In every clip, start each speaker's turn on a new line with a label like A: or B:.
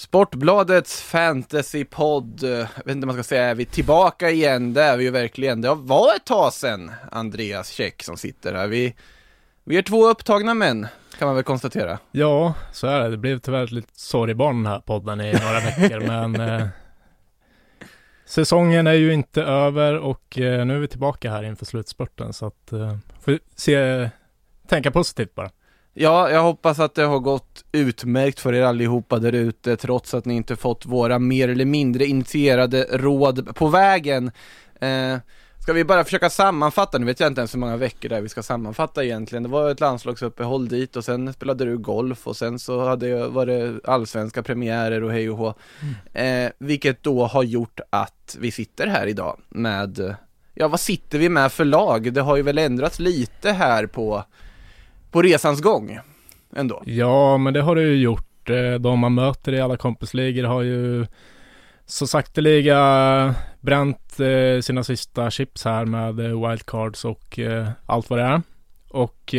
A: Sportbladets fantasypodd, eh, jag vet inte om man ska säga, är vi tillbaka igen? Det är vi ju verkligen. Det var ett tag sedan, Andreas Käck som sitter här. Vi, vi är två upptagna män, kan man väl konstatera.
B: Ja, så är det. Det blev tyvärr ett litet sorgebarn den här podden i några veckor, men eh, säsongen är ju inte över och eh, nu är vi tillbaka här inför slutspurten, så att eh, får se, tänka positivt bara.
A: Ja, jag hoppas att det har gått utmärkt för er allihopa där ute, trots att ni inte fått våra mer eller mindre initierade råd på vägen. Eh, ska vi bara försöka sammanfatta, nu vet jag inte ens hur många veckor det är vi ska sammanfatta egentligen. Det var ett landslagsuppehåll dit och sen spelade du golf och sen så hade jag, var det allsvenska premiärer och hej och hå. Mm. Eh, vilket då har gjort att vi sitter här idag med, ja vad sitter vi med för lag? Det har ju väl ändrats lite här på på resans gång ändå.
B: Ja, men det har det ju gjort. Eh, de man möter i alla kompisligor har ju så sakteliga bränt eh, sina sista chips här med eh, wildcards och allt vad det är. Och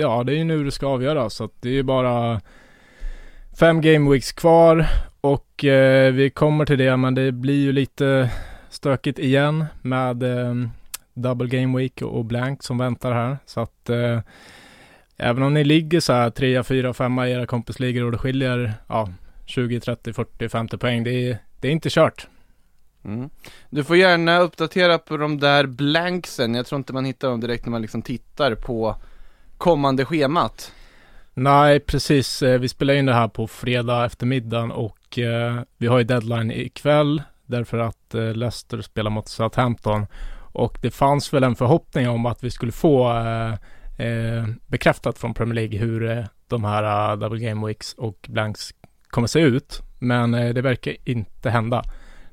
B: ja, det är ju nu det ska avgöras. Så att det är ju bara fem game weeks kvar och vi kommer till det, men det blir ju lite stökigt igen med double game week och blank som väntar här. Så att även om ni ligger så här 3, 4, 5 i era kompisligor och det skiljer ja, 20, 30, 40, 50 poäng. Det är, det är inte kört.
A: Mm. Du får gärna uppdatera på de där blanksen. Jag tror inte man hittar dem direkt när man liksom tittar på kommande schemat.
B: Nej, precis. Eh, vi spelar in det här på fredag eftermiddagen och eh, vi har ju deadline ikväll därför att eh, Leicester spelar mot Southampton. Och det fanns väl en förhoppning om att vi skulle få eh, eh, bekräftat från Premier League hur eh, de här uh, double game weeks och blanks kommer se ut. Men eh, det verkar inte hända.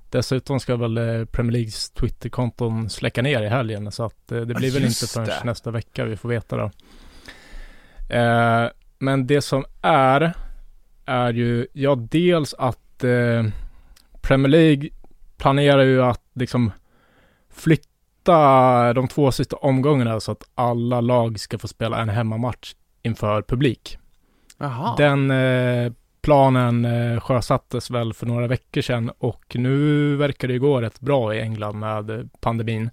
B: Dessutom ska väl eh, Premier Leagues Twitterkonton släcka ner i helgen så att eh, det blir väl inte förrän det. nästa vecka vi får veta då. Men det som är är ju, ja dels att Premier League planerar ju att liksom flytta flytta de två sista omgångarna så att alla lag ska få spela en hemmamatch inför publik.
A: Aha.
B: Den eh, planen eh, sjösattes väl för några veckor sedan och nu verkar det ju gå rätt bra i England med pandemin.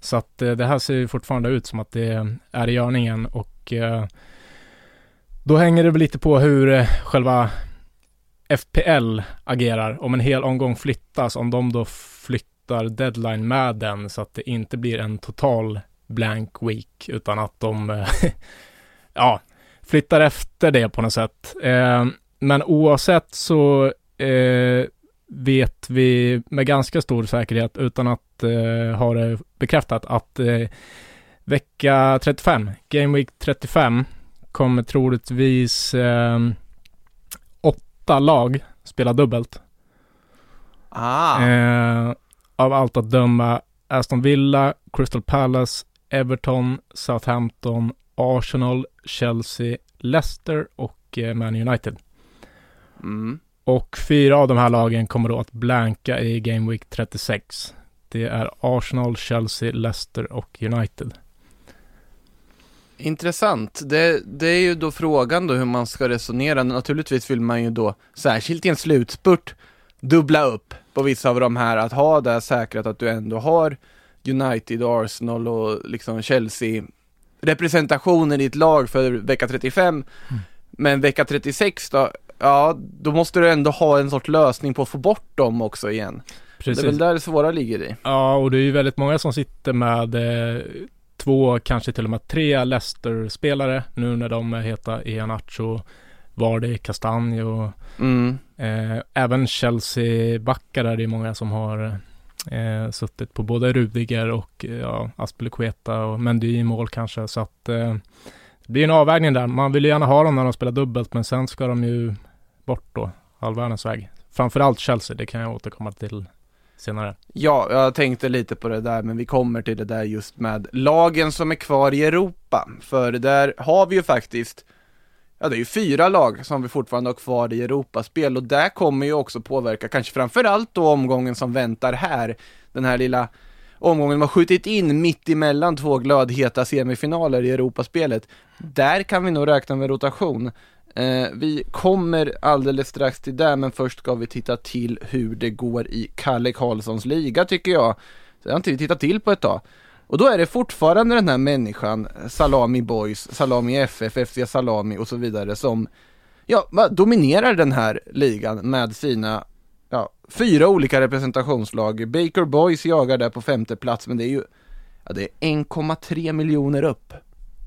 B: Så att eh, det här ser fortfarande ut som att det är i görningen och eh, då hänger det väl lite på hur eh, själva FPL agerar. Om en hel omgång flyttas, om de då flyttar deadline med den så att det inte blir en total blank week utan att de eh, ja, flyttar efter det på något sätt. Eh, men oavsett så eh, vet vi med ganska stor säkerhet utan att eh, ha det bekräftat att eh, vecka 35, Game Week 35, kommer troligtvis eh, åtta lag spela dubbelt.
A: Ah.
B: Av allt att döma Aston Villa, Crystal Palace, Everton, Southampton, Arsenal, Chelsea, Leicester och eh, Man United.
A: Mm.
B: Och fyra av de här lagen kommer då att blanka i Game Week 36. Det är Arsenal, Chelsea, Leicester och United.
A: Intressant. Det, det är ju då frågan då hur man ska resonera. Naturligtvis vill man ju då, särskilt i en slutspurt, dubbla upp på vissa av de här, att ha det säkrat att du ändå har United, Arsenal och liksom Chelsea representationen i ett lag för vecka 35. Mm. Men vecka 36 då, ja, då måste du ändå ha en sorts lösning på att få bort dem också igen. Precis. Det är väl där det svåra ligger i.
B: Ja, och det är ju väldigt många som sitter med eh, två, kanske till och med tre Leicester-spelare nu när de heter Ianacho Vardy, Kastanj och
A: mm.
B: eh, även Chelsea-backar är det många som har eh, suttit på både Rudiger och ja, Aspelekueta och Mendy i mål kanske. Så att eh, det blir en avvägning där. Man vill ju gärna ha dem när de spelar dubbelt men sen ska de ju bort då. all världens väg. Framförallt Chelsea, det kan jag återkomma till senare.
A: Ja, jag tänkte lite på det där, men vi kommer till det där just med lagen som är kvar i Europa. För där har vi ju faktiskt, ja det är ju fyra lag som vi fortfarande har kvar i Europaspel och det kommer ju också påverka, kanske framförallt då omgången som väntar här, den här lilla omgången man skjutit in mitt emellan två glödheta semifinaler i Europaspelet. Där kan vi nog räkna med rotation. Eh, vi kommer alldeles strax till det, men först ska vi titta till hur det går i Kalle Karlssons liga tycker jag. Det har inte vi tittat till på ett tag. Och då är det fortfarande den här människan, Salami Boys, Salami FF, FC Salami och så vidare som ja, dominerar den här ligan med sina ja, fyra olika representationslag. Baker Boys jagar där på femte plats, men det är ju ja, det är 1,3 miljoner upp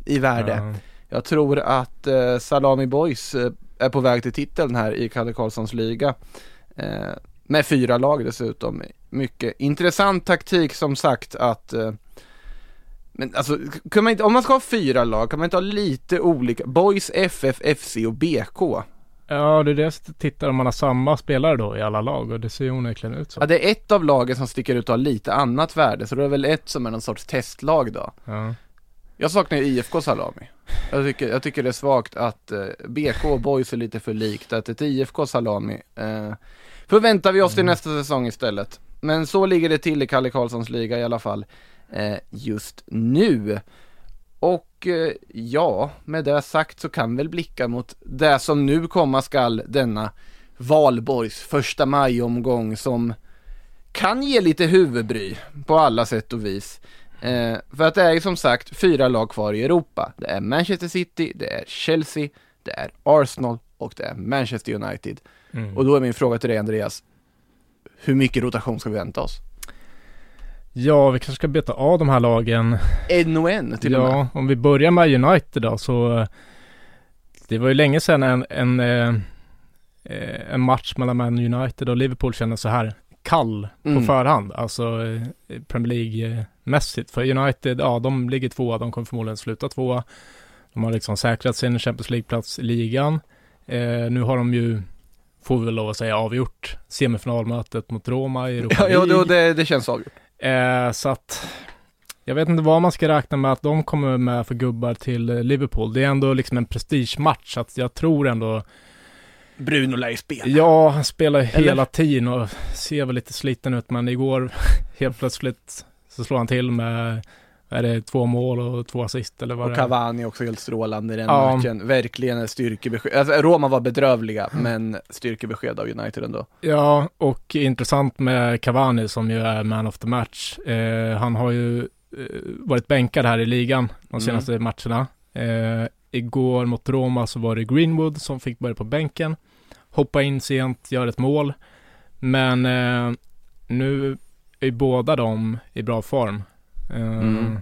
A: i värde. Ja. Jag tror att eh, Salami Boys eh, är på väg till titeln här i Kalle Karlssons liga. Eh, med fyra lag dessutom. Mycket intressant taktik som sagt att eh, men alltså, kan man inte, om man ska ha fyra lag, kan man inte ha lite olika? Boys, FF, FC och BK.
B: Ja, det är det jag tittar om man har samma spelare då i alla lag och det ser ju onekligen ut så.
A: Ja, det är ett av lagen som sticker ut och har lite annat värde, så det är väl ett som är någon sorts testlag då. Ja. Jag saknar IFK Salami. Jag tycker, jag tycker det är svagt att eh, BK och Boys är lite för likt, att ett IFK Salami eh, förväntar vi oss till mm. nästa säsong istället. Men så ligger det till i Kalle Karlssons liga i alla fall just nu. Och eh, ja, med det sagt så kan väl blicka mot det som nu komma skall denna Valborgs första maj-omgång som kan ge lite huvudbry på alla sätt och vis. Eh, för att det är ju som sagt fyra lag kvar i Europa. Det är Manchester City, det är Chelsea, det är Arsenal och det är Manchester United. Mm. Och då är min fråga till dig Andreas, hur mycket rotation ska vi vänta oss?
B: Ja, vi kanske ska beta av de här lagen.
A: En och en till
B: ja, och med. Ja, om vi börjar med United då så det var ju länge sedan en, en, en, eh, en match mellan Man United och Liverpool kändes så här kall på mm. förhand, alltså eh, Premier League-mässigt. För United, ja, de ligger tvåa, de kommer förmodligen sluta tvåa. De har liksom säkrat sin Champions League-plats i ligan. Eh, nu har de ju, får vi väl lov att säga, avgjort semifinalmötet mot Roma i Europa
A: League. Ja, det, det känns avgjort.
B: Eh, så att, jag vet inte vad man ska räkna med att de kommer med för gubbar till Liverpool. Det är ändå liksom en prestigematch, så att jag tror ändå
A: Bruno lär ju spela.
B: Ja, han spelar ju hela tiden och ser väl lite sliten ut, men igår helt plötsligt så slår han till med är det två mål och två assist eller vad
A: Och Cavani också helt strålande i den ja. matchen. Verkligen ett styrkebesked. Alltså, Roma var bedrövliga, men styrkebesked av United ändå.
B: Ja, och intressant med Cavani som ju är man of the match. Eh, han har ju eh, varit bänkad här i ligan de mm. senaste mm. matcherna. Eh, igår mot Roma så var det Greenwood som fick börja på bänken hoppa in sent, göra ett mål. Men eh, nu är båda de i bra form. Eh, mm.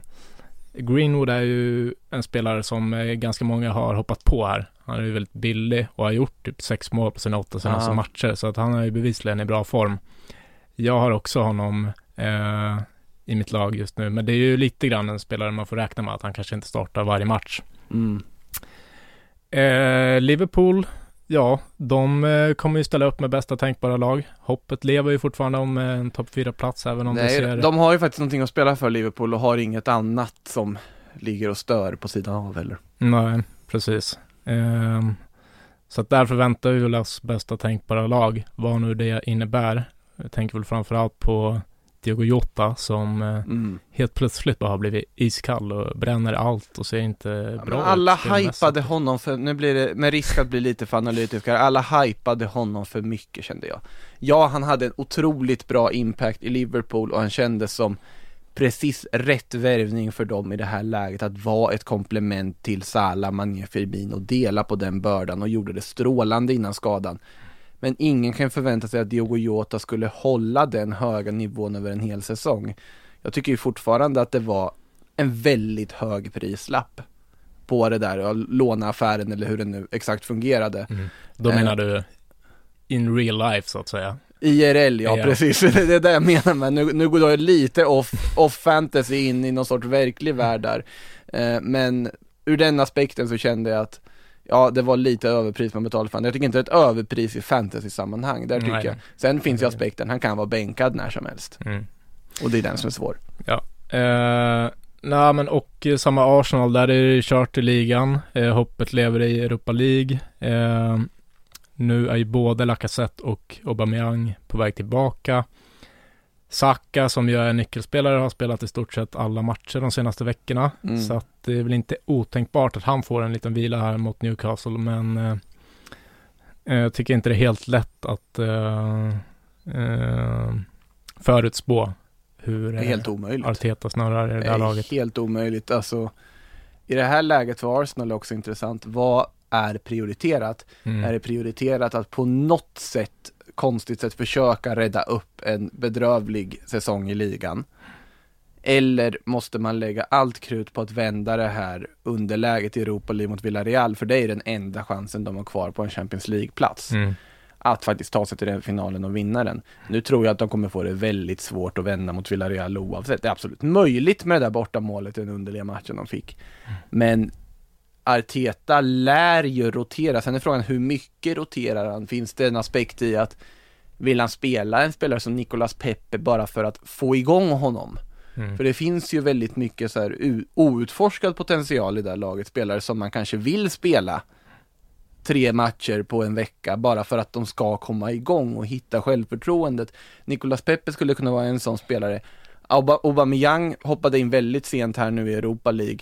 B: Greenwood är ju en spelare som eh, ganska många har hoppat på här. Han är ju väldigt billig och har gjort typ sex mål på sina åtta senaste Aha. matcher, så att han är ju bevisligen i bra form. Jag har också honom eh, i mitt lag just nu, men det är ju lite grann en spelare man får räkna med att han kanske inte startar varje match. Mm. Eh, Liverpool Ja, de eh, kommer ju ställa upp med bästa tänkbara lag. Hoppet lever ju fortfarande om eh, en topp 4-plats även om
A: Nej,
B: det ser...
A: de har ju faktiskt någonting att spela för Liverpool och har inget annat som ligger och stör på sidan av heller.
B: Nej, precis. Um, så att därför väntar vi oss bästa tänkbara lag, vad nu det innebär. Jag tänker väl framförallt på Diogo Jota som eh, mm. helt plötsligt bara har blivit iskall och bränner allt och ser inte ja, bra
A: ut. Alla hypade honom för, nu blir det med risk att bli lite för analytisk alla hypade honom för mycket kände jag. Ja, han hade en otroligt bra impact i Liverpool och han kändes som precis rätt värvning för dem i det här läget att vara ett komplement till Salah, Mané, Firmino och dela på den bördan och gjorde det strålande innan skadan. Men ingen kan förvänta sig att Diogo Jota skulle hålla den höga nivån över en hel säsong. Jag tycker ju fortfarande att det var en väldigt hög prislapp på det där, låneaffären eller hur det nu exakt fungerade. Mm.
B: Då menar eh, du in real life så att säga?
A: IRL, ja, ja. precis. Det är det jag menar med, nu, nu går jag lite off, off fantasy in i någon sorts verklig värld där. Eh, men ur den aspekten så kände jag att Ja, det var lite överpris man betalade för honom. Jag tycker inte det är ett överpris i fantasy-sammanhang. Där tycker
B: Nej.
A: jag. Sen finns ju aspekten, han kan vara bänkad när som helst.
B: Mm.
A: Och det är den som är svår.
B: Eh, nej men och eh, samma Arsenal, där är det kört i ligan. Eh, hoppet lever i Europa League. Eh, nu är ju både Lacazette och Aubameyang på väg tillbaka. Saka som ju är nyckelspelare har spelat i stort sett alla matcher de senaste veckorna.
A: Mm.
B: Så att det är väl inte otänkbart att han får en liten vila här mot Newcastle men eh, eh, jag tycker inte det är helt lätt att eh, eh, förutspå hur
A: Det är
B: eh,
A: helt omöjligt.
B: Arteta snurrar i det
A: Det
B: där
A: är
B: laget.
A: helt omöjligt. Alltså, I det här läget för Arsenal är också intressant. Vad är prioriterat?
B: Mm.
A: Är det prioriterat att på något sätt, konstigt sätt, försöka rädda upp en bedrövlig säsong i ligan? Eller måste man lägga allt krut på att vända det här underläget i Europa League mot Villarreal? För det är den enda chansen de har kvar på en Champions League-plats.
B: Mm.
A: Att faktiskt ta sig till den finalen och vinna den. Nu tror jag att de kommer få det väldigt svårt att vända mot Villarreal oavsett. Det är absolut möjligt med det där borta målet i den underliga matchen de fick. Men Arteta lär ju rotera. Sen är frågan hur mycket roterar han? Finns det en aspekt i att vill han spela en spelare som Nicolas Pepe bara för att få igång honom?
B: Mm.
A: För det finns ju väldigt mycket så här outforskad potential i det här laget, spelare som man kanske vill spela tre matcher på en vecka bara för att de ska komma igång och hitta självförtroendet. Nicolas Pepe skulle kunna vara en sån spelare. Auba- Aubameyang hoppade in väldigt sent här nu i Europa League.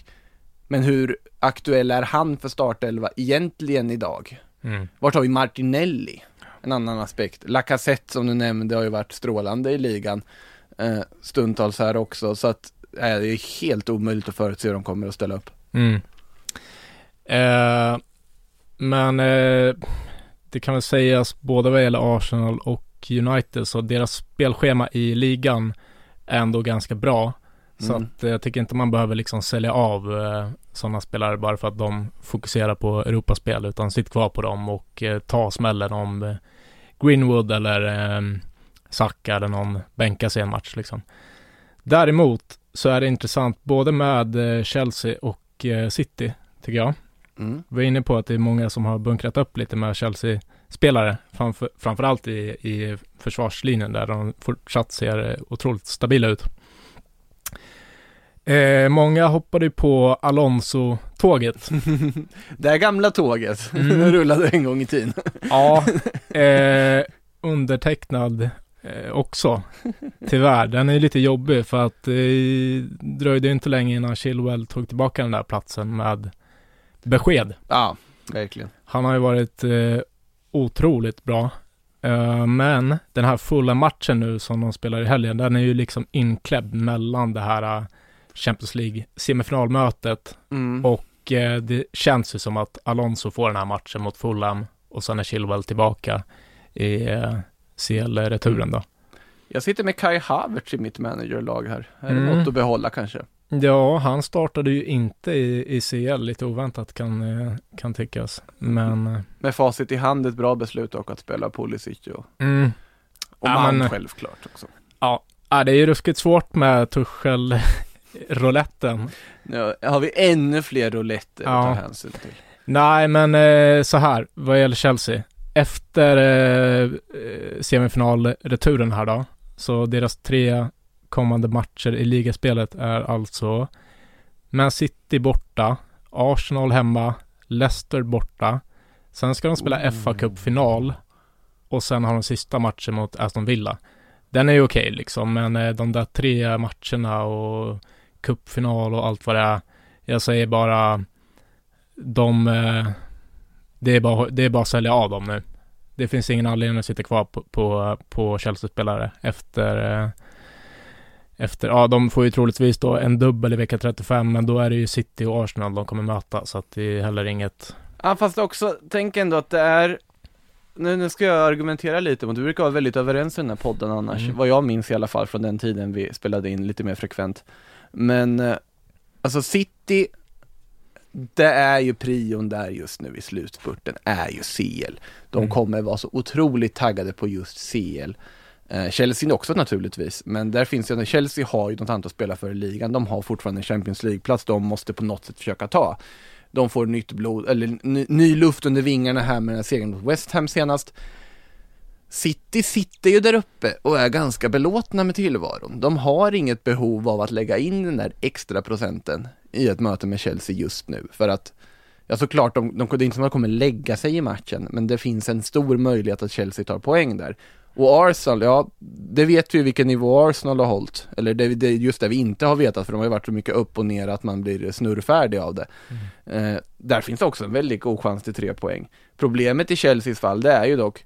A: Men hur aktuell är han för startelva egentligen idag?
B: Mm.
A: Vart har vi Martinelli? En annan aspekt. Lacazette som du nämnde har ju varit strålande i ligan. Eh, stundtals här också. Så att eh, det är helt omöjligt att förutse hur de kommer att ställa upp.
B: Mm. Eh, men eh, det kan väl sägas både vad gäller Arsenal och United så deras spelschema i ligan är ändå ganska bra. Så
A: Mm.
B: att eh, jag tycker inte man behöver liksom sälja av eh, sådana spelare bara för att de fokuserar på Europaspel utan sitt kvar på dem och eh, ta smällen om eh, Greenwood eller eh, Saka eller någon bänkar sig en match liksom. Däremot så är det intressant både med eh, Chelsea och eh, City tycker jag.
A: Mm.
B: Vi var inne på att det är många som har bunkrat upp lite med Chelsea-spelare, framför, framförallt i, i försvarslinjen där de fortsatt ser otroligt stabila ut. Eh, många hoppade ju på Alonso-tåget.
A: Det här gamla tåget,
B: Mm.
A: det rullade en gång i tiden.
B: Ja, eh, undertecknad eh, också. Tyvärr, den är lite jobbig för att det dröjde inte länge innan Chilwell tog tillbaka den där platsen med besked.
A: Ja, verkligen.
B: Han har ju varit eh, otroligt bra. Eh, men den här fulla matchen nu som de spelar i helgen, den är ju liksom inklädd mellan det här eh, Champions League semifinalmötet
A: Mm.
B: och eh, det känns ju som att Alonso får den här matchen mot Fulham och sen är Chilwell tillbaka i eh, CL-returen då.
A: Jag sitter med Kai Havertz i mitt managerlag här. Är det
B: Mm.
A: något att behålla kanske?
B: Ja, han startade ju inte i, i CL, lite oväntat kan, eh, kan tyckas. Men, eh,
A: Med facit i hand ett bra beslut och att spela Pulisic och,
B: mm,
A: och
B: Ja,
A: man
B: men-
A: självklart också.
B: ja, det är ju ruskigt svårt med Tuchel-rouletten.
A: Nu har vi ännu fler rouletter
B: Ja.
A: att ta hänsyn till.
B: Nej, men eh, så här, vad gäller Chelsea. Efter eh, eh, semifinalreturen här då, så deras tre kommande matcher i ligaspelet är alltså Man City borta, Arsenal hemma, Leicester borta. Sen ska de spela
A: Oh.
B: fa Cup-final och sen har de sista matchen mot Aston Villa. Den är ju okej liksom, men eh, de där tre matcherna och cupfinal och allt vad det är. Jag säger bara de, eh, det är bara, det är bara att sälja av dem nu. Det finns ingen anledning att sitta kvar på, på, på Chelsea-spelare efter, eh, efter, ja de får ju troligtvis då en dubbel i vecka 35, men då är det ju City och Arsenal de kommer möta, så att det är heller inget,
A: Ja fast också, tänk ändå att det är nu, nu ska jag argumentera lite mot, vi brukar vara väldigt överens i den här podden annars,
B: Mm.
A: vad jag minns i alla fall från den tiden vi spelade in lite mer frekvent. Men, eh, alltså City, det är ju prion där just nu i slutspurten, är ju CL. De
B: Mm.
A: kommer vara så otroligt taggade på just CL. Eh, Chelsea också naturligtvis, men där finns ju, Chelsea har ju något annat att spela för i ligan, de har fortfarande en Champions League-plats de måste på något sätt försöka ta. De får nytt blod, eller ny, ny luft under vingarna här med den här segern mot West Ham senast. City sitter ju där uppe och är ganska belåtna med tillvaron. De har inget behov av att lägga in den där extra procenten i ett möte med Chelsea just nu. För att, ja såklart, de, de, det är inte som att de kommer lägga sig i matchen, men det finns en stor möjlighet att Chelsea tar poäng där. Och Arsenal, ja, det vet vi vilken nivå Arsenal har hållit. Eller det, det är just det vi inte har vetat, för de har ju varit så mycket upp och ner att man blir snurrfärdig av det. Mm. Eh, där finns också en väldigt god chans till tre poäng. Problemet i Chelseas fall, det är ju dock,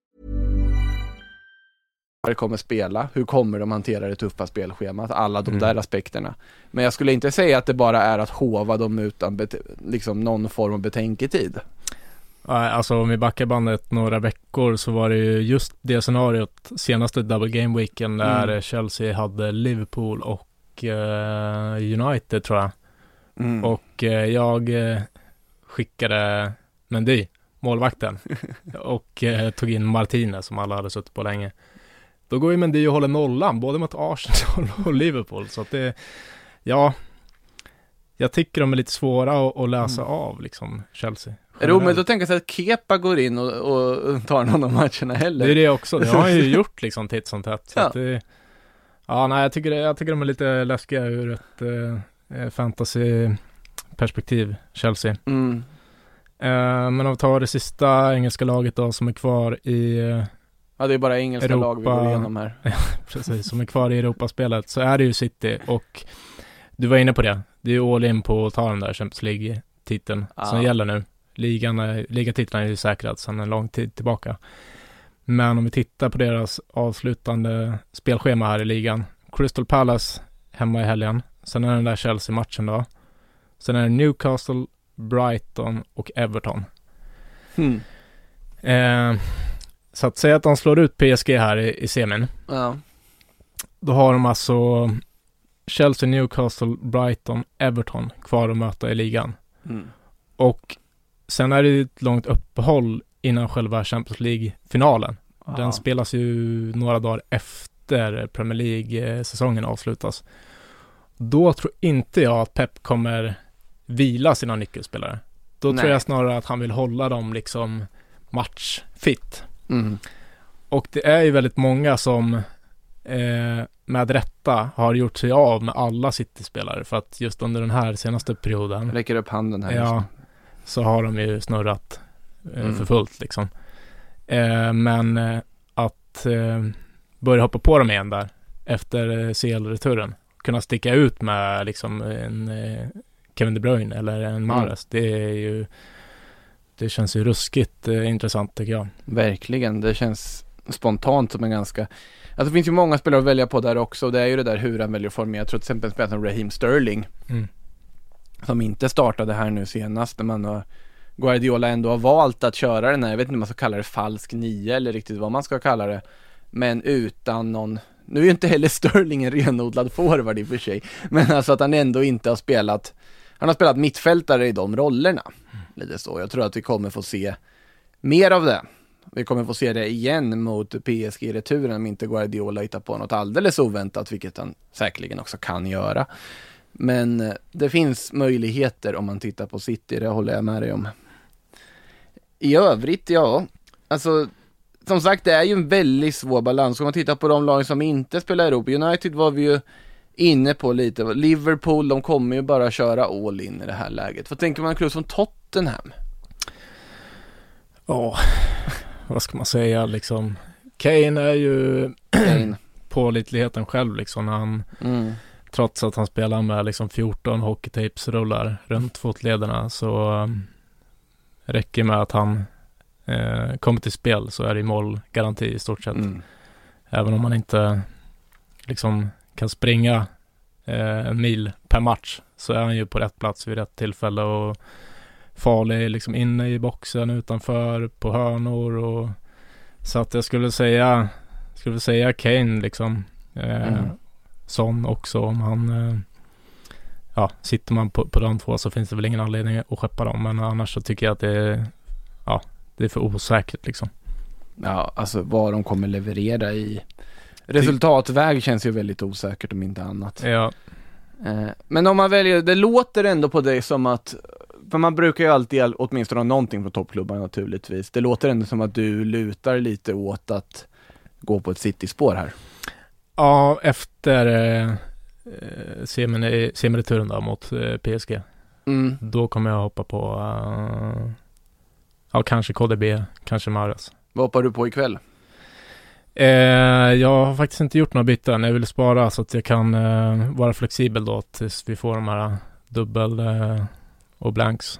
A: kommer spela, hur kommer de hantera det tuffa spelschemat, alla de
B: Mm.
A: där aspekterna. Men jag skulle inte säga att det bara är att hova dem utan liksom någon form av betänketid.
B: Alltså om vi backar bandet några veckor så var det ju just det scenariot senaste double game weekend där
A: Mm.
B: Chelsea hade Liverpool och eh, United tror jag.
A: Mm.
B: Och eh, jag eh, skickade Mendy, målvakten, och tog in Martinez som alla hade suttit på länge. Då går ju Mendy och håller nollan, både mot Arsenal och Liverpool. Så att det, ja, jag tycker de är lite svåra att, att läsa
A: Mm.
B: av, liksom, Chelsea.
A: Är det omöjligt att tänka sig att Kepa går in och, och tar någon av matcherna heller?
B: Det är det också, det har han ju gjort liksom titt som tätt. Så
A: Ja.
B: att det, ja, nej, jag tycker, jag tycker de är lite läskiga ur ett eh, fantasy-perspektiv, Chelsea.
A: Mm.
B: Eh, men om vi tar det sista engelska laget då som är kvar i, eh,
A: Ja, det är bara engelska
B: Europa-
A: lag vi går igenom här.
B: precis, som är kvar i Europaspelet så är det ju City och du var inne på det. Det är ju all in på att ta den där Champions League-titeln
A: Ja.
B: som gäller nu. Ligan ligatiteln är ju säkrad sedan en lång tid tillbaka. Men om vi tittar på deras avslutande spelschema här i ligan. Crystal Palace hemma i helgen. Sen är den där Chelsea-matchen då. Sen är det Newcastle, Brighton och Everton.
A: Mm.
B: Eh, så att säga att de slår ut PSG här i, i semin.
A: Ja.
B: Då har de alltså Chelsea, Newcastle, Brighton, Everton kvar att möta i ligan.
A: Mm.
B: Och sen är det ett långt uppehåll innan själva Champions League-finalen. Den spelas ju några dagar efter Premier League-säsongen avslutas. Då tror inte jag att Pep kommer vila sina nyckelspelare. Då
A: Nej.
B: tror jag snarare att han vill hålla dem liksom matchfit.
A: Mm.
B: Och det är ju väldigt många som eh, med rätta har gjort sig av med alla City-spelare för att just under den här senaste perioden
A: Räcker upp handen här.
B: Ja, så har de ju snurrat eh,
A: Mm.
B: för fullt liksom. Eh, men eh, att eh, börja hoppa på dem igen där efter eh, CL-returen. Kunna sticka ut med liksom en Kevin De Bruyne eller en Mahrez. Det är ju det känns ju ruskigt eh, intressant tycker jag.
A: Verkligen, det känns spontant som en ganska Alltså det finns ju många spelare att välja på där också och det är ju det där hur han väljer att formera. Jag tror till exempel en spelare som Raheem Sterling
B: Mm.
A: som inte startade här nu senast när man har Guardiola ändå har valt att köra den här, jag vet inte om man ska kalla det falsk nio eller riktigt vad man ska kalla det Men utan någon Nu är ju inte heller Sterling en renodlad forward i och för sig Men alltså att han ändå inte har spelat Han har spelat mittfältare i de rollerna Lite så, jag tror att vi kommer få se Mer av det vi kommer få se det igen mot PSG-returen om inte Guardiola hittar på något alldeles oväntat, vilket han säkerligen också kan göra. Men eh, det finns möjligheter om man tittar på City, det håller jag med dig om. I övrigt, ja, alltså som sagt, det är ju en väldigt svår balans. Om man tittar på de lag som inte spelar i Europa, United var vi ju inne på lite. Liverpool, de kommer ju bara köra all in i det här läget. Vad tänker man en klubb som Tottenham?
B: Ja, vad ska man säga liksom. Kane är ju
A: Kane.
B: pålitligheten själv liksom. Han,
A: Mm.
B: trots att han spelar med liksom 14 hockeytapes-rullar runt fotlederna så um, räcker med att han eh, kommer till spel så är det målgaranti i stort sett.
A: Mm.
B: Även om man inte liksom kan springa eh, en mil per match så är han ju på rätt plats vid rätt tillfälle och farlig liksom inne i boxen, utanför, på hörnor och så att jag skulle säga, skulle säga Kane liksom. Eh,
A: Mm.
B: Son också om han eh, ja, sitter man på, på de två så finns det väl ingen anledning att skeppa dem. Men annars så tycker jag att det är, ja, det är för osäkert liksom.
A: Ja, alltså vad de kommer leverera i resultatväg känns ju väldigt osäkert om inte annat.
B: Ja,
A: Eh, Men om man väljer, det låter ändå på dig som att, för man brukar ju alltid all- åtminstone ha någonting på toppklubbar naturligtvis. Det låter ändå som att du lutar lite åt att gå på ett City-spår här.
B: ja efter eh, semin- semireturen då mot eh, PSG.
A: Mm.
B: Då kommer jag hoppa på, eh, ja kanske KDB, kanske Mares.
A: Vad hoppar du på ikväll?
B: Eh, jag har faktiskt inte gjort några byten. Jag vill spara så att jag kan eh, vara flexibel då tills vi får de här dubbel eh, och blanks.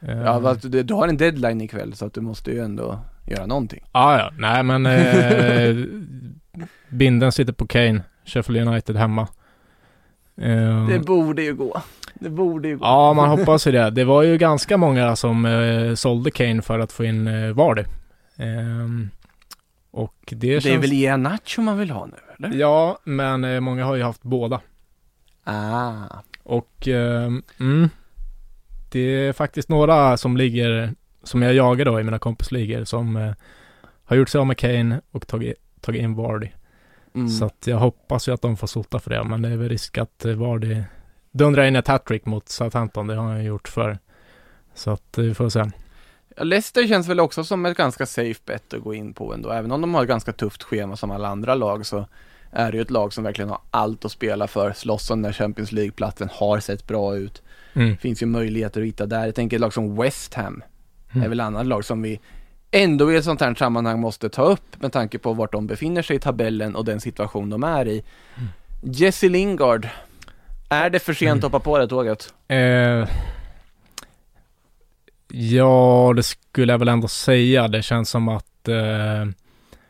B: Eh,
A: Ja, fast du, du har en deadline ikväll så att du måste ju ändå göra någonting.
B: ah, ja, nej men eh, binden sitter på Kane, Sheffield United hemma. Eh,
A: Det borde ju gå. Det borde ju gå.
B: Ja, man hoppas ju det. Det var ju ganska många som eh, sålde Kane för att få in eh, Vardy. Ehm, och det,
A: det
B: känns...
A: är väl Ianacho man vill ha nu, eller?
B: Ja, men eh, många har ju haft båda.
A: Ah.
B: Och ehm, mm, det är faktiskt några som ligger, som jag jagar då i mina kompisligor, som eh, har gjort sig av med Kane och tagit, tagit in Vardy.
A: Mm.
B: Så att jag hoppas ju att de får sota för det, men det är väl risk att eh, Vardy dundrar in ett hattrick mot Southampton, det har han gjort för. Så att eh, vi får se.
A: Leicester känns väl också som ett ganska safe bet att gå in på ändå. Även om de har ett ganska tufft schema som alla andra lag så är det ju ett lag som verkligen har allt att spela för. Slåss om den där Champions League-platsen, har sett bra ut.
B: Mm.
A: Finns ju möjligheter att hitta där. Jag tänker ett lag som West Ham
B: Mm.
A: är väl annat lag som vi ändå i ett sånt här sammanhang måste ta upp med tanke på vart de befinner sig i tabellen och den situation de är i.
B: Mm.
A: Jesse Lingard, är det för sent att hoppa på det tåget?
B: Eh, ja, det skulle jag väl ändå säga. Det känns som att eh,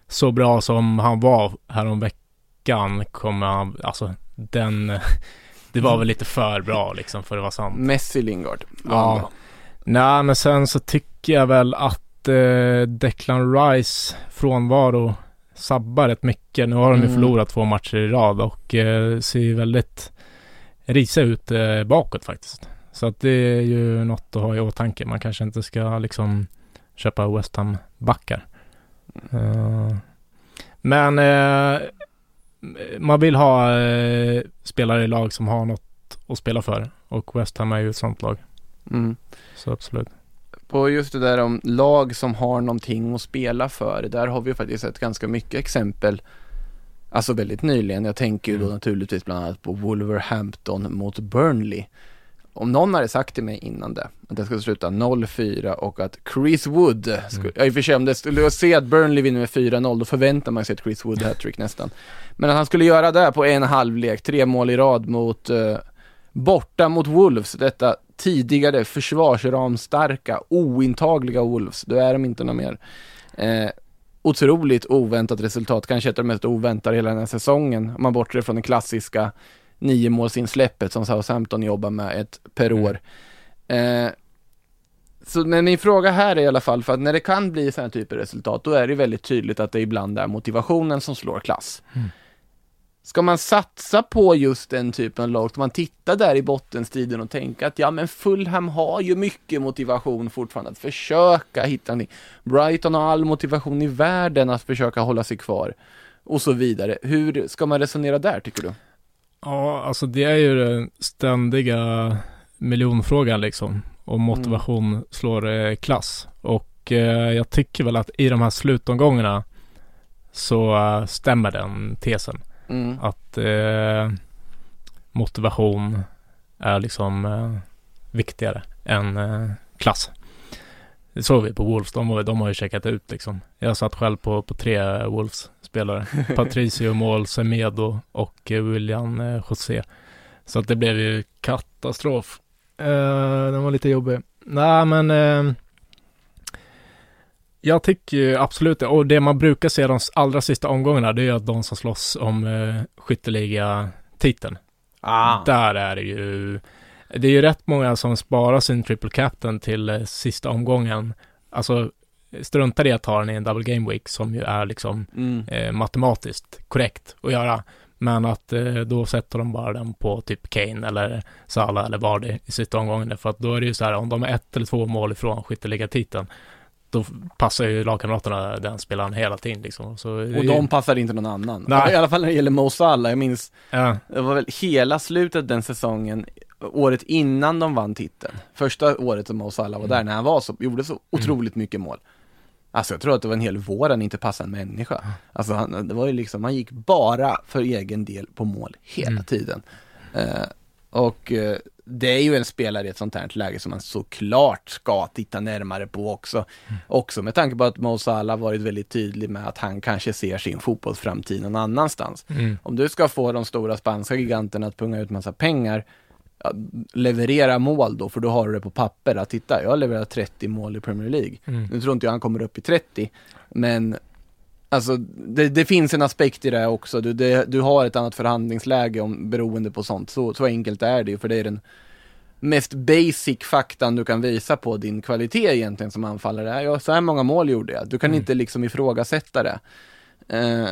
B: så bra som han var häromveckan kommer han, alltså den, det var väl lite för bra liksom för att vara sant.
A: Messi Lingard.
B: Ja. Nej, men sen så tycker jag väl att eh, Declan Rice frånvaro sabbar rätt mycket. Nu har de ju
A: Mm.
B: förlorat två matcher i rad och eh, ser ju väldigt risiga ut eh, bakåt faktiskt. Så att det är ju något att ha i åtanke. Man kanske inte ska liksom köpa West Ham-backar. Eh, men eh, man vill ha eh, spelare i lag som har något att spela för och West Ham är ju ett sånt lag.
A: Mm.
B: Så absolut.
A: På just det där om lag som har någonting att spela för, där har vi ju faktiskt sett ganska mycket exempel Alltså väldigt nyligen, jag tänker ju då
B: Mm.
A: naturligtvis bland annat på Wolverhampton mot Burnley Om någon hade sagt till mig innan det, att det skulle sluta 0-4 och att Chris Wood, skulle, ja, i och för sig om det skulle se att Burnley vinner med 4-0, då förväntar man sig ett Chris Wood hattrick nästan Men att han skulle göra det på en halvlek, tre mål i rad mot eh, Borta mot Wolves, detta tidigare försvarsramstarka, ointagliga Wolves, då är de inte något mer. Eh, otroligt oväntat resultat, kanske ett av de mest oväntade hela den här säsongen, om man bortser från det klassiska niomålsinsläppet som Southampton jobbar med ett per
B: Mm.
A: år. Eh, så men min fråga här är i alla fall, för att när det kan bli sådana typer av resultat, då är det väldigt tydligt att det ibland är motivationen som slår klass.
B: Mm.
A: Ska man satsa på just den typen av lag? Ska man titta där i bottenstriden och tänka att ja, men Fulham har ju mycket motivation fortfarande att försöka hitta en Brighton har all motivation i världen att försöka hålla sig kvar och så vidare. Hur ska man resonera där tycker du?
B: Ja, alltså det är ju den ständiga miljonfrågan liksom. Om motivation slår eh, klass. Och eh, jag tycker väl att i de här slutomgångarna så eh, stämmer den tesen.
A: Mm.
B: Att eh, motivation är liksom eh, viktigare än eh, klass. Det såg vi på Wolves, de, de har ju checkat ut liksom. Jag satt själv på, på tre Wolves-spelare. Patricio Mål, Semedo och eh, William eh, José. Så att det blev ju katastrof. Eh, den var lite jobbig. Nej men eh, jag tycker absolut det. Och det man brukar se de allra sista omgångarna det är att de som slåss om eh, skytteliga titeln.
A: Ah.
B: Där är det ju Det är ju rätt många som sparar sin triple captain till eh, sista omgången. Alltså struntar i att ta den i en double game week som ju är liksom
A: Mm.
B: eh, matematiskt korrekt att göra. Men att eh, då sätter de bara den på typ Kane eller Salah eller Vardy i sista omgången. För att då är det ju så här, om de är ett eller två mål ifrån skytteligatiteln, då passar ju lagkamraterna den spelaren hela tiden liksom. Så,
A: Och de passar inte någon annan.
B: Nej.
A: I alla fall när det gäller Mo Salah, jag minns,
B: Ja,
A: det var väl hela slutet den säsongen, året innan de vann titeln. Första året som Mo Salah var där, när han var så, gjorde så otroligt mycket mål. Alltså jag tror att det var en hel vår han inte passade en människa. Alltså han, det var ju liksom, han gick bara för egen del på mål hela
B: Mm.
A: tiden. Eh, och eh, det är ju en spelare i ett sånt här läge som man såklart ska titta närmare på också. Också med tanke på att Mo Salah varit väldigt tydlig med att han kanske ser sin fotbollsframtid någon annanstans.
B: mm,
A: Om du ska få de stora spanska giganterna att punga ut massa pengar, leverera mål då, för då har du det på papper. Att titta, jag har levererat 30 mål i Premier League.
B: mm,
A: Nu tror inte jag han kommer upp i 30, men alltså det, det finns en aspekt i det också. Du, det, du har ett annat förhandlingsläge om, beroende på sånt. Så, så enkelt är det ju, för det är den mest basic faktan du kan visa på din kvalitet egentligen som anfallare. Ja, så här många mål gjorde jag. Du kan
B: Mm.
A: inte liksom ifrågasätta det. Eh,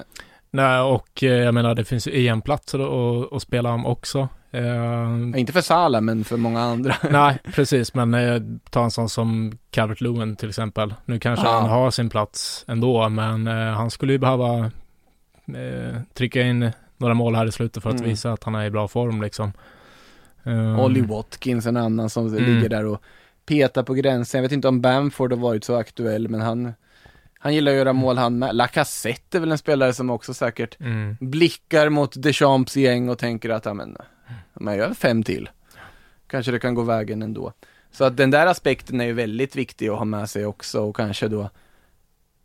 B: Nej, och eh, jag menar det finns ju EM-platser att, att spela om också. Eh,
A: inte för Salah, men för många andra.
B: nej, precis, men eh, ta en sån som Calvert Lewin till exempel. Nu kanske
A: Ja.
B: han har sin plats ändå, men eh, han skulle ju behöva eh, trycka in några mål här i slutet för att
A: Mm.
B: visa att han är i bra form liksom. Eh,
A: Ollie Watkins, en annan som
B: Mm.
A: ligger där och petar på gränsen. Jag vet inte om Bamford har varit så aktuell, men han, han gillar att göra mål han med. Lacazette är väl en spelare som också säkert
B: Mm,
A: blickar mot Deschamps gäng och tänker att, ja men, men jag gör fem till. Kanske det kan gå vägen ändå. Så att den där aspekten är ju väldigt viktig att ha med sig också och kanske då,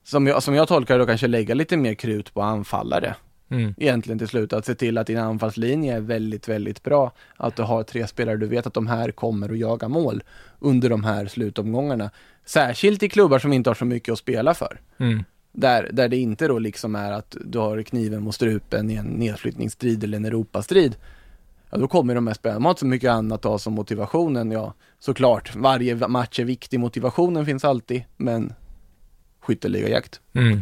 A: som jag, som jag tolkar det, då kanske lägga lite mer krut på anfallare
B: mm,
A: egentligen till slut. Att se till att din anfallslinje är väldigt, väldigt bra. Att du har tre spelare, du vet att de här kommer att jaga mål under de här slutomgångarna. Särskilt i klubbar som inte har så mycket att spela för.
B: mm,
A: Där, där det inte då liksom är att du har kniven mot strupen i en nedflyttningsstrid eller en Europastrid. Ja, då kommer de här spelarna. De har inte så mycket annat att ha som motivationen. Ja, såklart, varje match är viktig. Motivationen finns alltid, men skytteligajakt.
B: mm.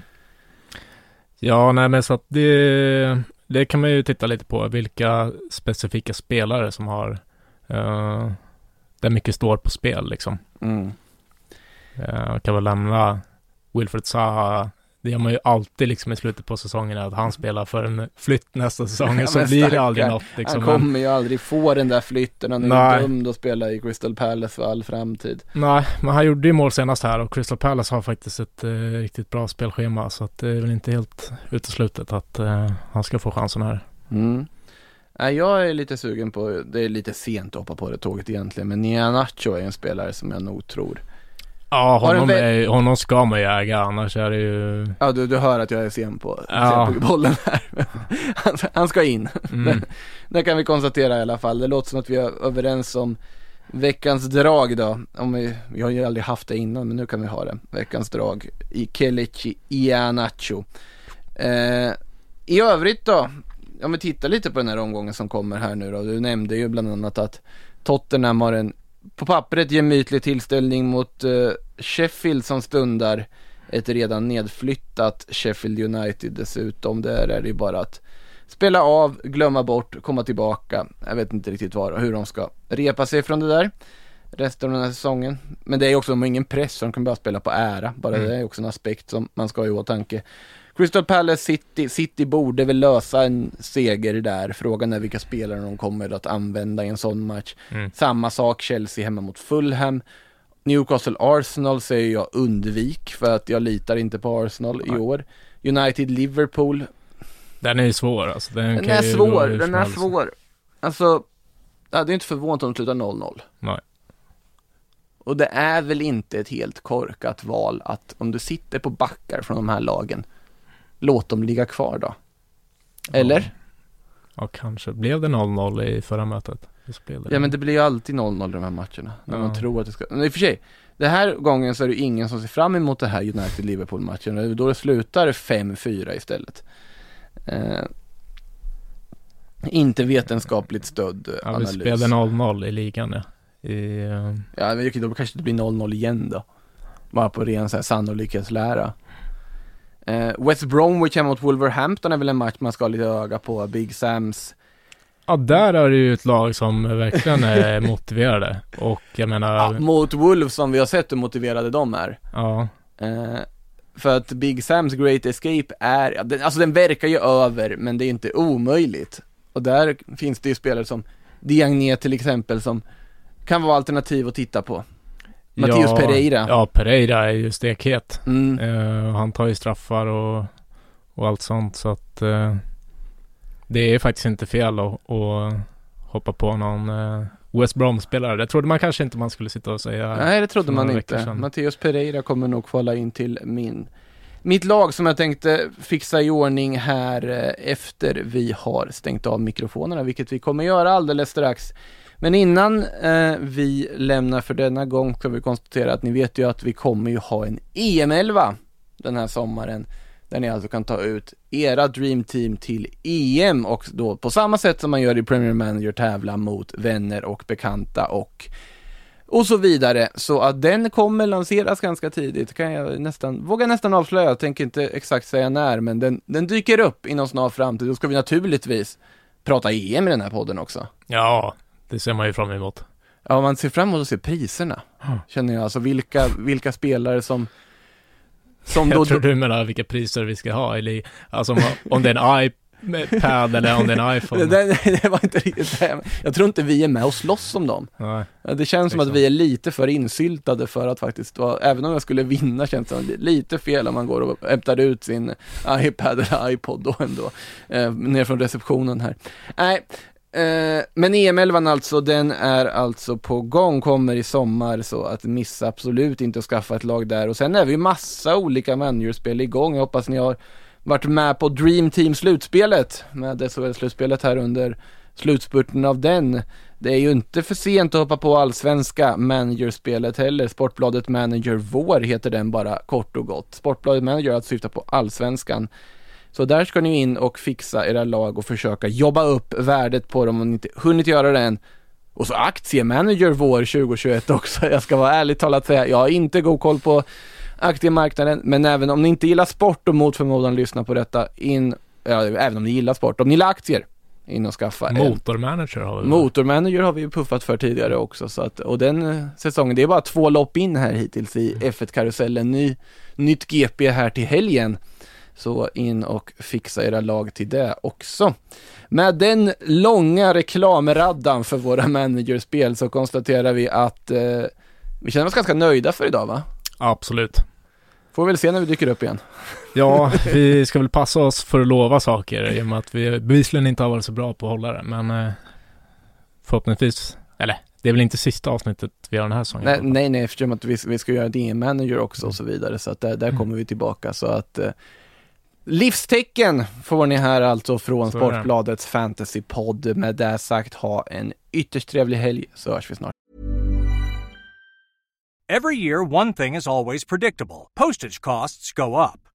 B: Ja, nej men så att det, det kan man ju titta lite på, vilka specifika spelare som har, eh, där mycket står på spel liksom.
A: Mm.
B: Jag kan väl lämna Wilfred Zaha. Det gör man ju alltid liksom i slutet på säsongen att han spelar för en flytt nästa säsong.
A: Ja,
B: så blir det aldrig något liksom.
A: Han kommer ju aldrig få den där flytten, han är
B: Nej.
A: ju dömd att spela i Crystal Palace för all framtid.
B: Nej, men han gjorde ju mål senast här och Crystal Palace har faktiskt ett eh, riktigt bra spelschema. Så att det är väl inte helt uteslutet att eh, han ska få chansen här.
A: Mm. Nej, jag är lite sugen på, det är lite sent att hoppa på det tåget egentligen, men Nianacho är en spelare som jag nog tror.
B: Ja, honom, är, honom ska man ju äga, annars är det ju...
A: Ja, du, du hör att jag är sen på,
B: Ja.
A: sen på bollen här. han, han ska in.
B: Mm,
A: Det kan vi konstatera i alla fall. Det låter som att vi är överens om veckans drag då. Om vi, vi har ju aldrig haft det innan, men nu kan vi ha det. Veckans drag i Kelechi Iheanacho. Eh, I övrigt då, om vi tittar lite på den här omgången som kommer här nu då. Du nämnde ju bland annat att Tottenham har en på pappret gemytlig tillställning mot eh, Sheffield som stundar ett redan nedflyttat Sheffield United dessutom. Där är det ju bara att spela av, glömma bort, komma tillbaka. Jag vet inte riktigt var, hur de ska repa sig från det där resten av den här säsongen. Men det är ju också, de har ingen press, så de kan bara spela på ära. Bara
B: Mm.
A: det är också en aspekt som man ska ha i åtanke. Crystal Palace City, City borde väl lösa en seger där. Frågan är vilka spelare de kommer att använda i en sån match.
B: mm,
A: Samma sak Chelsea hemma mot Fulham. Newcastle Arsenal säger jag undvik för att jag litar inte på Arsenal i
B: Nej.
A: år. United Liverpool,
B: Den är ju svår alltså. Den,
A: den är svår, den är svår. Alltså, ja, det är inte förvånat om de slutar 0-0.
B: Nej.
A: Och det är väl inte ett helt korkat val att om du sitter på backar från de här lagen, låt dem ligga kvar då. Eller?
B: Ja, kanske. Blev det 0-0 i förra mötet? Det
A: Ja men det blir ju alltid 0-0 i de här matcherna. När man
B: Ja.
A: tror att det ska, men i och för sig, den här gången så är det ingen som ser fram emot det här United-Liverpool-matchen. Är Då det slutar 5-4 istället. Eh, inte vetenskapligt stödd eh,
B: Ja, vi
A: analys.
B: spelade 0-0 i ligan ja. I, eh,
A: Ja, men då kanske det blir 0-0 igen då. Bara på ren så här, sannolikhetslära. Eh, West Bromwich hemma mot Wolverhampton är väl en match man ska ha lite öga på. Big Sams.
B: Ja, där är det ju ett lag som verkligen är motiverade. Och jag menar,
A: Ja, mot Wolves som vi har sett hur motiverade de är.
B: ja,
A: Eh, för att Big Sams Great Escape är, alltså den verkar ju över, men det är inte omöjligt. Och där finns det ju spelare som Diagne till exempel som kan vara alternativ att titta på. Mattias
B: ja,
A: Pereira.
B: Ja, Pereira är ju stekhet.
A: Mm.
B: Eh, han tar ju straffar och, och allt sånt så att eh, det är faktiskt inte fel att, att hoppa på någon eh, West Brom-spelare. Det trodde man kanske inte man skulle sitta och säga.
A: Nej, det trodde man inte. Mattias Pereira kommer nog kvala in till min mitt lag som jag tänkte fixa i ordning här efter vi har stängt av mikrofonerna, vilket vi kommer göra alldeles strax. Men innan eh, vi lämnar för denna gång ska vi konstatera att ni vet ju att vi kommer ju ha en EM11 den här sommaren. Där ni alltså kan ta ut era Dream Team till EM och då på samma sätt som man gör i Premier Manager tävla mot vänner och bekanta och och så vidare. Så att den kommer lanseras ganska tidigt, kan jag nästan, vågar nästan avslöja, jag tänker inte exakt säga när, men den, den dyker upp inom snar framtid. Då ska vi naturligtvis prata EM i den här podden också.
B: Ja, det ser man ju fram emot.
A: Ja, man ser fram emot att se priserna, känner jag. Alltså vilka, vilka spelare som, som då...
B: Jag tror du menar vilka priser vi ska ha, eller alltså om, om det är en iPad eller om det är en iPhone.
A: det, det, var inte riktigt det. Jag tror inte vi är med och slåss om dem.
B: Nej.
A: Det känns som att
B: Liksom.
A: vi är lite för insyltade för att faktiskt vara, även om jag skulle vinna känns det som lite fel om man går och hämtar ut sin iPad eller iPod då ändå, eh, ner från receptionen här. Nej, eh, men EM11 alltså, den är alltså på gång, kommer i sommar så att missa absolut inte att skaffa ett lag där och sen är vi ju massa olika managerspel igång, jag hoppas ni har varit med på Dream Team slutspelet med SHL-slutspelet här under slutspurten av den. Det är ju inte för sent att hoppa på allsvenska managerspelet heller. Sportbladet Manager Vår heter den bara kort och gott. Sportbladet Manager att syfta på allsvenskan. Så där ska ni in och fixa era lag och försöka jobba upp värdet på dem om ni inte hunnit göra det än. Och så aktiemanager vår 2021 också. Jag ska vara ärligt talat säga, jag har inte god koll på aktiemarknaden, men även om ni inte gillar sport och mot förmodan lyssna på detta, in, ja, även om ni gillar sport, om ni gillar aktier, in och skaffa.
B: Motormanager har vi.
A: Motormanager har vi ju puffat för tidigare också, så att, och den eh, säsongen, det är bara två lopp in här hittills i F1-karusellen, Ny, nytt GP här till helgen. Så in och fixa era lag till det också. Med den långa reklamraddan för våra managerspel så konstaterar vi att eh, vi känner oss ganska nöjda för idag va?
B: Absolut.
A: Får väl se när vi dyker upp igen.
B: Ja, vi ska väl passa oss för att lova saker i och med att vi bevisligen inte har varit så bra på att hålla det. Men eh, förhoppningsvis, eller det är väl inte sista avsnittet vi har den här säsongen.
A: Nej, nej, nej, eftersom att vi, vi ska göra DM-manager också och så vidare, så att där, där
B: Mm.
A: kommer vi tillbaka. Så att eh, livstecken får ni här alltså från. Sportbladets fantasypodd. Med det sagt, ha en ytterst trevlig helg, så hörs vi snart.
C: Every year, one thing is always predictable postage costs go up.